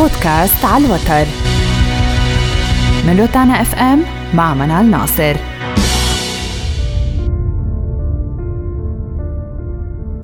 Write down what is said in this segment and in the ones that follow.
بودكاست على الوتر. من روتانا إف إم مع منال ناصر.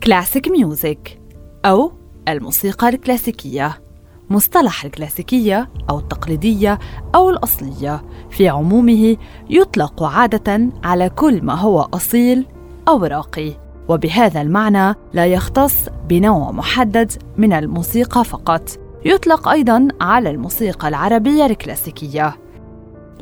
Classic music أو الموسيقى الكلاسيكية. مصطلح الكلاسيكية أو التقليدية أو الأصلية في عمومه يطلق عادة على كل ما هو أصيل أو راقي. وبهذا المعنى لا يختص بنوع محدد من الموسيقى فقط. يطلق أيضا على الموسيقى العربية الكلاسيكية.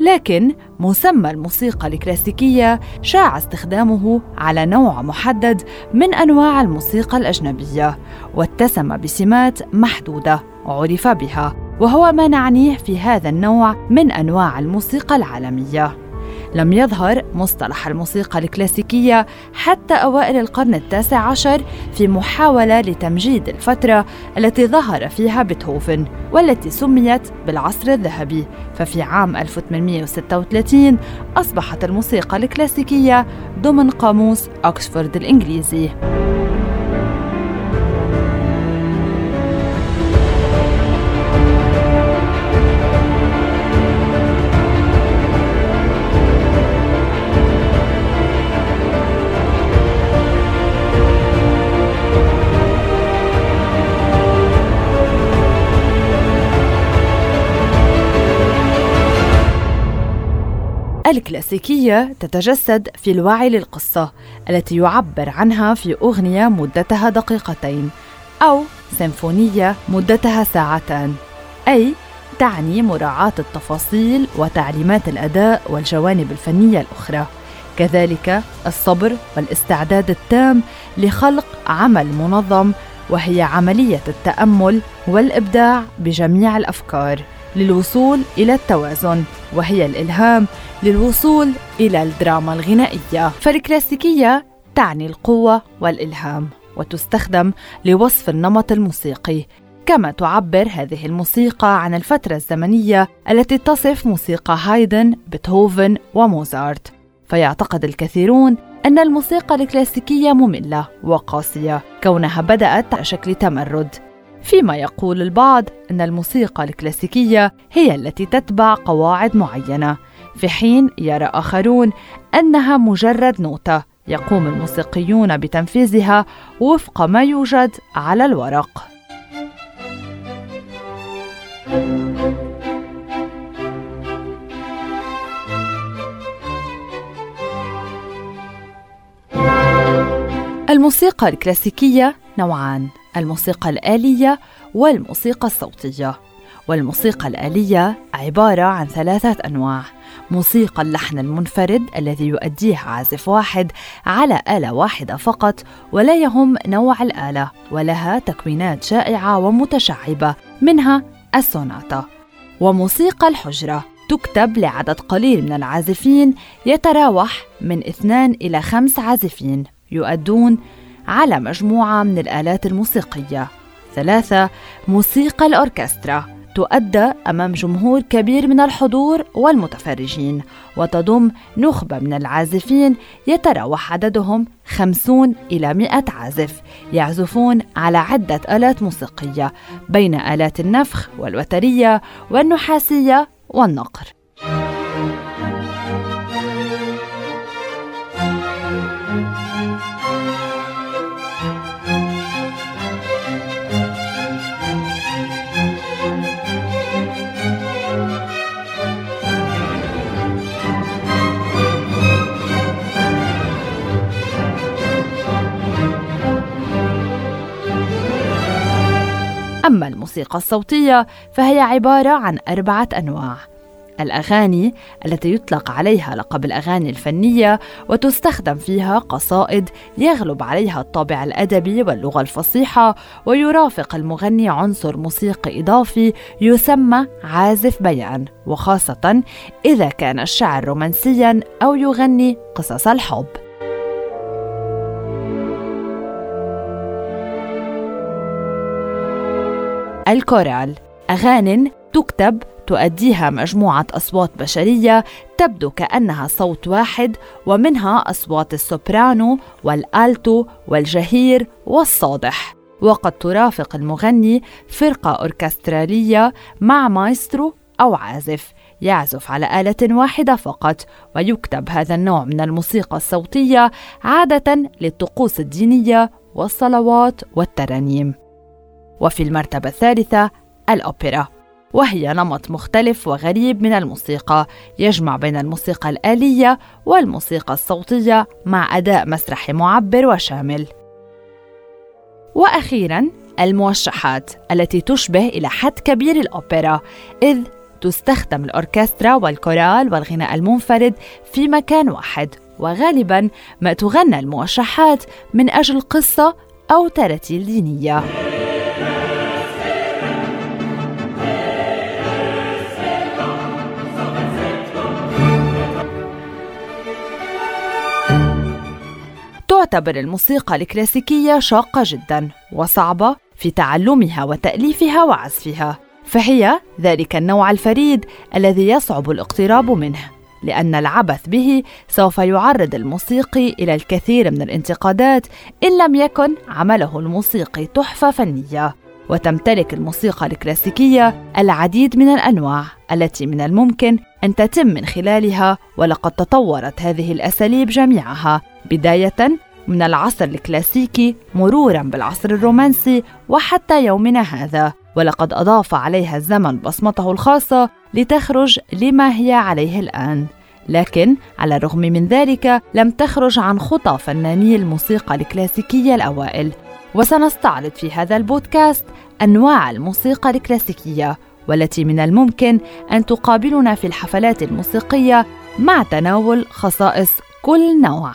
لكن مسمى الموسيقى الكلاسيكية شاع استخدامه على نوع محدد من أنواع الموسيقى الأجنبية واتسم بسمات محدودة عرف بها وهو ما نعنيه في هذا النوع من أنواع الموسيقى العالمية. لم يظهر مصطلح الموسيقى الكلاسيكية حتى أوائل القرن التاسع عشر في محاولة لتمجيد الفترة التي ظهر فيها بيتهوفن والتي سميت بالعصر الذهبي. ففي عام 1836 أصبحت الموسيقى الكلاسيكية ضمن قاموس أكسفورد الإنجليزي. الكلاسيكية تتجسد في الوعي للقصة التي يعبر عنها في أغنية مدتها دقيقتين أو سيمفونية مدتها ساعتان أي تعني مراعاة التفاصيل وتعليمات الأداء والجوانب الفنية الأخرى. كذلك الصبر والاستعداد التام لخلق عمل منظم وهي عملية التأمل والإبداع بجميع الأفكار. للوصول إلى التوازن وهي الإلهام للوصول إلى الدراما الغنائية. فالكلاسيكية تعني القوة والإلهام وتستخدم لوصف النمط الموسيقي. كما تعبر هذه الموسيقى عن الفترة الزمنية التي تصف موسيقى هايدن، بيتهوفن وموزارت. فيعتقد الكثيرون أن الموسيقى الكلاسيكية مملة وقاسية كونها بدأت على شكل تمرد. فيما يقول البعض أن الموسيقى الكلاسيكية هي التي تتبع قواعد معينة في حين يرى آخرون أنها مجرد نوتة يقوم الموسيقيون بتنفيذها وفق ما يوجد على الورق. الموسيقى الكلاسيكية نوعان. الموسيقى الآلية والموسيقى الصوتية. والموسيقى الآلية عبارة عن ثلاثة أنواع. موسيقى اللحن المنفرد الذي يؤديه عازف واحد على آلة واحدة فقط ولا يهم نوع الآلة ولها تكوينات شائعة ومتشعبة منها السوناتا. وموسيقى الحجرة تكتب لعدد قليل من العازفين يتراوح من اثنان إلى خمس عازفين يؤدون على مجموعة من الآلات الموسيقية. ثلاثة موسيقى الأوركسترا. تؤدى أمام جمهور كبير من الحضور والمتفرجين وتضم نخبة من العازفين يتراوح عددهم خمسون إلى مئة عازف يعزفون على عدة آلات موسيقية بين آلات النفخ والوترية والنحاسية والنقر. أما الموسيقى الصوتية فهي عبارة عن أربعة أنواع. الأغاني التي يطلق عليها لقب الأغاني الفنية وتستخدم فيها قصائد يغلب عليها الطابع الأدبي واللغة الفصيحة ويرافق المغني عنصر موسيقي إضافي يسمى عازف بيان وخاصة إذا كان الشعر رومانسيا أو يغني قصص الحب. الكورال. أغان تكتب تؤديها مجموعة أصوات بشرية تبدو كأنها صوت واحد ومنها أصوات السوبرانو والآلتو والجهير والصادح. وقد ترافق المغني فرقة أوركسترالية مع مايسترو أو عازف. يعزف على آلة واحدة فقط ويكتب هذا النوع من الموسيقى الصوتية عادة للطقوس الدينية والصلوات والترانيم. وفي المرتبة الثالثة الأوبرا وهي نمط مختلف وغريب من الموسيقى يجمع بين الموسيقى الآلية والموسيقى الصوتية مع أداء مسرحي معبر وشامل. وأخيراً الموشحات التي تشبه إلى حد كبير الأوبرا إذ تستخدم الأوركسترا والكورال والغناء المنفرد في مكان واحد وغالباً ما تغنى الموشحات من أجل قصة أو تراتيل دينية. تعتبر الموسيقى الكلاسيكية شاقة جدا وصعبة في تعلمها وتأليفها وعزفها فهي ذلك النوع الفريد الذي يصعب الاقتراب منه لأن العبث به سوف يعرض الموسيقي إلى الكثير من الانتقادات إن لم يكن عمله الموسيقي تحفة فنية وتمتلك الموسيقى الكلاسيكية العديد من الأنواع التي من الممكن أن تتم من خلالها ولقد تطورت هذه الأساليب جميعها بداية من العصر الكلاسيكي مرورا بالعصر الرومانسي وحتى يومنا هذا. ولقد أضاف عليها الزمن بصمته الخاصة لتخرج لما هي عليه الآن. لكن على الرغم من ذلك لم تخرج عن خطى فناني الموسيقى الكلاسيكية الأوائل. وسنستعرض في هذا البودكاست أنواع الموسيقى الكلاسيكية والتي من الممكن أن تقابلنا في الحفلات الموسيقية مع تناول خصائص كل نوع.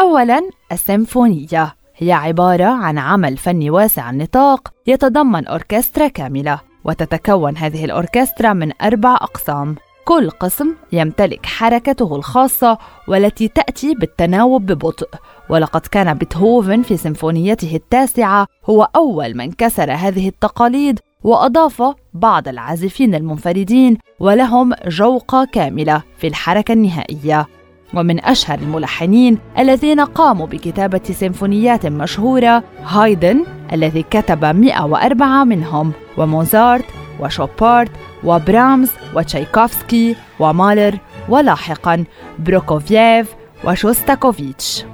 أولاً السيمفونية. هي عبارة عن عمل فني واسع النطاق يتضمن أوركسترا كاملة وتتكون هذه الأوركسترا من أربع أقسام. كل قسم يمتلك حركته الخاصة والتي تأتي بالتناوب ببطء. ولقد كان بيتهوفن في سيمفونيته التاسعة هو أول من كسر هذه التقاليد وأضاف بعض العازفين المنفردين ولهم جوقة كاملة في الحركة النهائية. ومن أشهر الملحنين الذين قاموا بكتابة سيمفونيات مشهورة هايدن الذي كتب 104 منهم وموزارت وشوبارت وبرامز وتشايكوفسكي ومالر ولاحقا بروكوفييف وشوستاكوفيتش.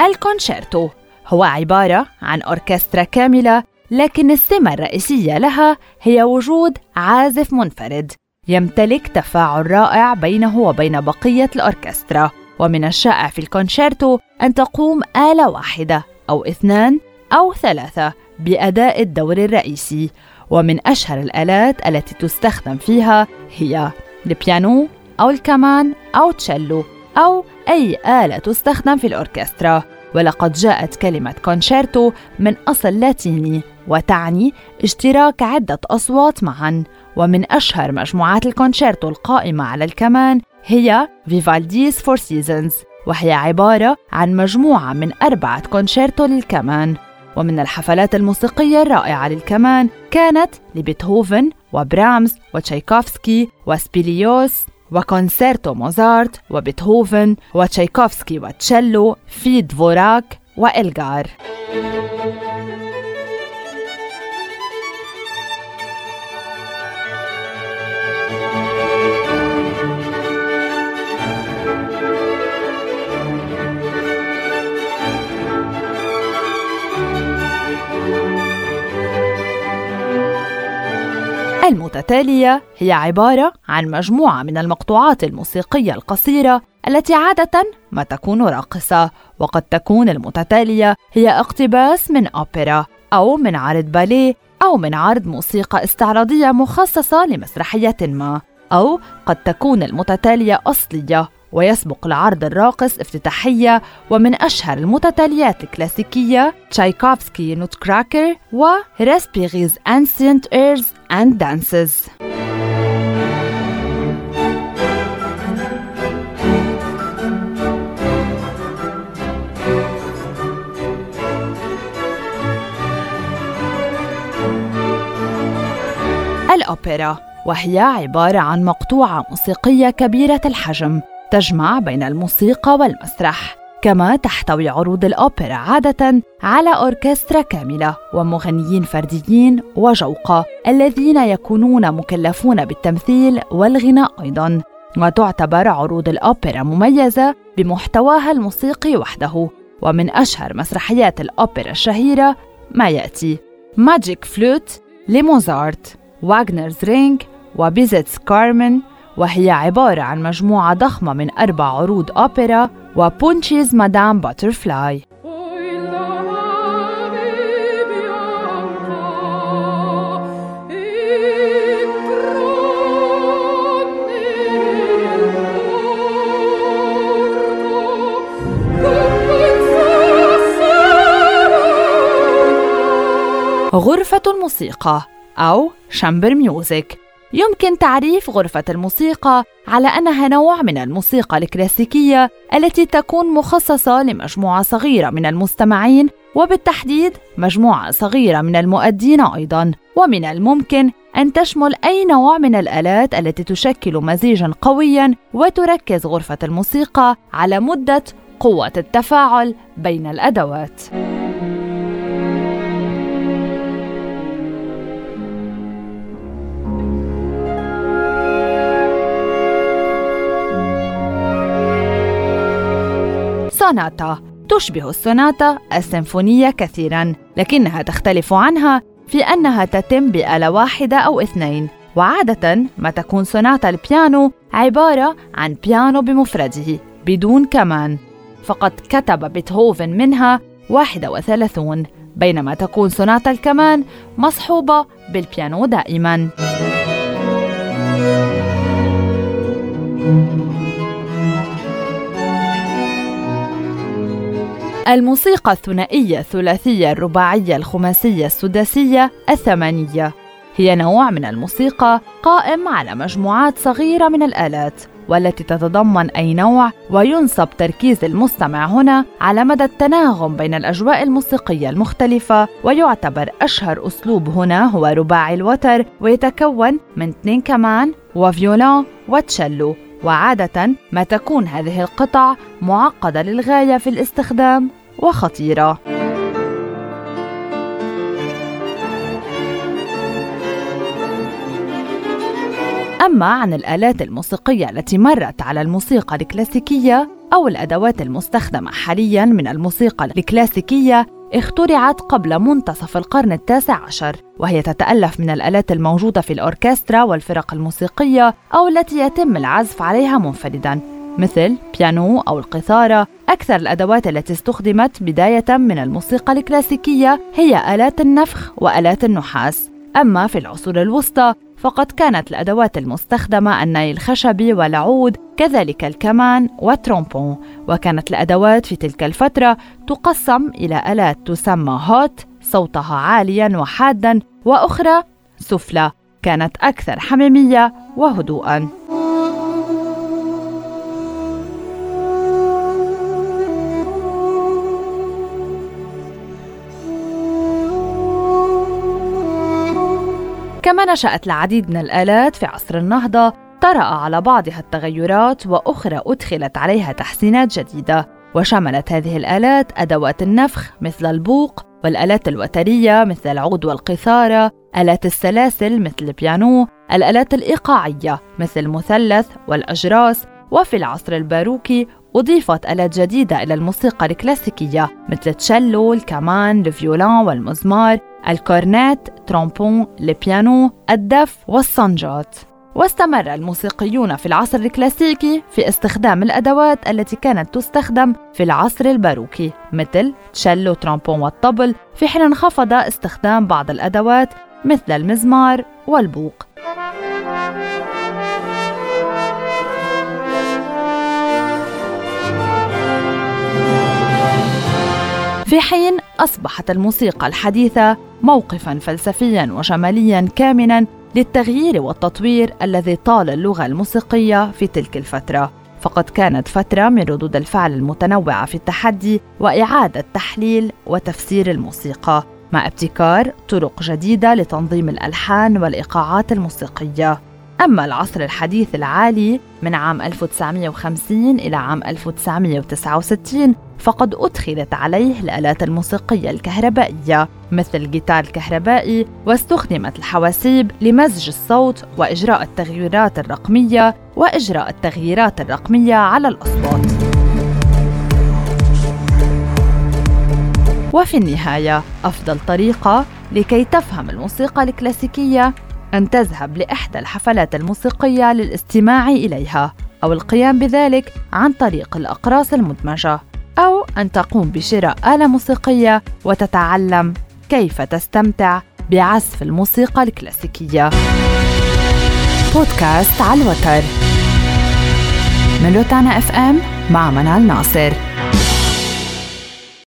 الكونشيرتو. هو عبارة عن أوركسترا كاملة لكن السمة الرئيسية لها هي وجود عازف منفرد يمتلك تفاعل رائع بينه وبين بقية الأوركسترا. ومن الشائع في الكونشيرتو أن تقوم آلة واحدة أو اثنان أو ثلاثة بأداء الدور الرئيسي. ومن أشهر الآلات التي تستخدم فيها هي البيانو أو الكمان أو تشيلو أو أي آلة تستخدم في الأوركسترا. ولقد جاءت كلمة كونشيرتو من أصل لاتيني وتعني اشتراك عدة أصوات معا. ومن أشهر مجموعات الكونشيرتو القائمة على الكمان هي Vivaldi's Four Seasons وهي عبارة عن مجموعة من أربعة كونشيرتو للكمان. ومن الحفلات الموسيقية الرائعة للكمان كانت لبيتهوفن وبرامز وتشايكوفسكي وسبيليوس. وكونسيرتو موزارت وبيتهوفن وتشايكوفسكي وتشيلو في دفوراك وإلغار المتتالية هي عبارة عن مجموعة من المقطوعات الموسيقية القصيرة التي عادة ما تكون راقصة، وقد تكون المتتالية هي اقتباس من أوبرا أو من عرض باليه أو من عرض موسيقى استعراضية مخصصة لمسرحية ما، أو قد تكون المتتالية أصلية ويسبق العرض الراقص افتتاحية ومن أشهر المتتاليات الكلاسيكية تشايكوفسكي Nutcracker و Respighi's Ancient Airs and Dances. الأوبرا وهي عبارة عن مقطوعة موسيقية كبيرة الحجم تجمع بين الموسيقى والمسرح. كما تحتوي عروض الأوبرا عادة على أوركسترا كاملة ومغنيين فرديين وجوقة الذين يكونون مكلفون بالتمثيل والغناء أيضاً. وتعتبر عروض الأوبرا مميزة بمحتواها الموسيقي وحده ومن أشهر مسرحيات الأوبرا الشهيرة ما يأتي Magic Flute لموزارت Wagner's Ring و Bizet's Carmen. وهي عبارة عن مجموعة ضخمة من أربع عروض أوبرا و Puccini's Madame Butterfly غرفة الموسيقى أو شامبر ميوزك يمكن تعريف غرفة الموسيقى على أنها نوع من الموسيقى الكلاسيكية التي تكون مخصصة لمجموعة صغيرة من المستمعين وبالتحديد مجموعة صغيرة من المؤدين أيضاً ومن الممكن أن تشمل أي نوع من الآلات التي تشكل مزيجاً قوياً وتركز غرفة الموسيقى على مدة قوة التفاعل بين الأدوات. سوناتا تشبه السوناتا السيمفونية كثيرا لكنها تختلف عنها في أنها تتم بآلة واحدة أو اثنين. وعادة ما تكون سوناتا البيانو عبارة عن بيانو بمفرده بدون كمان. فقد كتب بيتهوفن منها 31 بينما تكون سوناتا الكمان مصحوبة بالبيانو دائماً. الموسيقى الثنائية الثلاثية الرباعية الخماسية السداسية الثمانية. هي نوع من الموسيقى قائم على مجموعات صغيرة من الآلات والتي تتضمن أي نوع وينصب تركيز المستمع هنا على مدى التناغم بين الأجواء الموسيقية المختلفة ويعتبر أشهر أسلوب هنا هو رباعي الوتر ويتكون من اثنين كمان وفيولون وتشيلو وعادة ما تكون هذه القطع معقدة للغاية في الاستخدام. وخطيرة. أما عن الآلات الموسيقية التي مرت على الموسيقى الكلاسيكية أو الأدوات المستخدمة حالياً من الموسيقى الكلاسيكية اخترعت قبل منتصف القرن التاسع عشر وهي تتألف من الآلات الموجودة في الأوركسترا والفرق الموسيقية أو التي يتم العزف عليها منفرداً مثل بيانو أو القيثارة أكثر الأدوات التي استخدمت بداية من الموسيقى الكلاسيكية هي آلات النفخ وآلات النحاس. أما في العصور الوسطى فقد كانت الأدوات المستخدمة الناي الخشبي والعود كذلك الكمان والترومبون. وكانت الأدوات في تلك الفترة تقسم إلى آلات تسمى هوت صوتها عاليا وحادا وأخرى سفلى كانت أكثر حميمية وهدوءا. كما نشأت العديد من الآلات في عصر النهضة طرأ على بعضها التغيرات وأخرى أدخلت عليها تحسينات جديدة. وشملت هذه الآلات أدوات النفخ مثل البوق والآلات الوترية مثل العود والقيثارة آلات السلاسل مثل البيانو الآلات الإيقاعية مثل المثلث والأجراس. وفي العصر الباروكي أضيفت آلات جديدة إلى الموسيقى الكلاسيكية مثل التشيلو، الكمان، الفيولان والمزمار الكورنيت، ترومبون، البيانو، الدف والصنجات واستمر الموسيقيون في العصر الكلاسيكي في استخدام الأدوات التي كانت تستخدم في العصر الباروكي مثل تشيلو، ترومبون والطبل في حين انخفض استخدام بعض الأدوات مثل المزمار والبوق. في حين أصبحت الموسيقى الحديثة موقفا فلسفيا وجماليا كامنا للتغيير والتطوير الذي طال اللغة الموسيقية في تلك الفترة. فقد كانت فترة من ردود الفعل المتنوعة في التحدي وإعادة تحليل وتفسير الموسيقى مع ابتكار طرق جديدة لتنظيم الألحان والإيقاعات الموسيقية. أما العصر الحديث العالي من عام 1950 إلى عام 1969 فقد أدخلت عليه الآلات الموسيقية الكهربائية مثل الجيتار الكهربائي واستخدمت الحواسيب لمزج الصوت وإجراء التغييرات الرقمية وإجراء التغييرات الرقمية على الأصوات. وفي النهاية أفضل طريقة لكي تفهم الموسيقى الكلاسيكية أن تذهب لإحدى الحفلات الموسيقية للاستماع إليها أو القيام بذلك عن طريق الأقراص المدمجة أو أن تقوم بشراء آلة موسيقية وتتعلم كيف تستمتع بعزف الموسيقى الكلاسيكية. بودكاست على الوتر من روتانا إف إم مع منال ناصر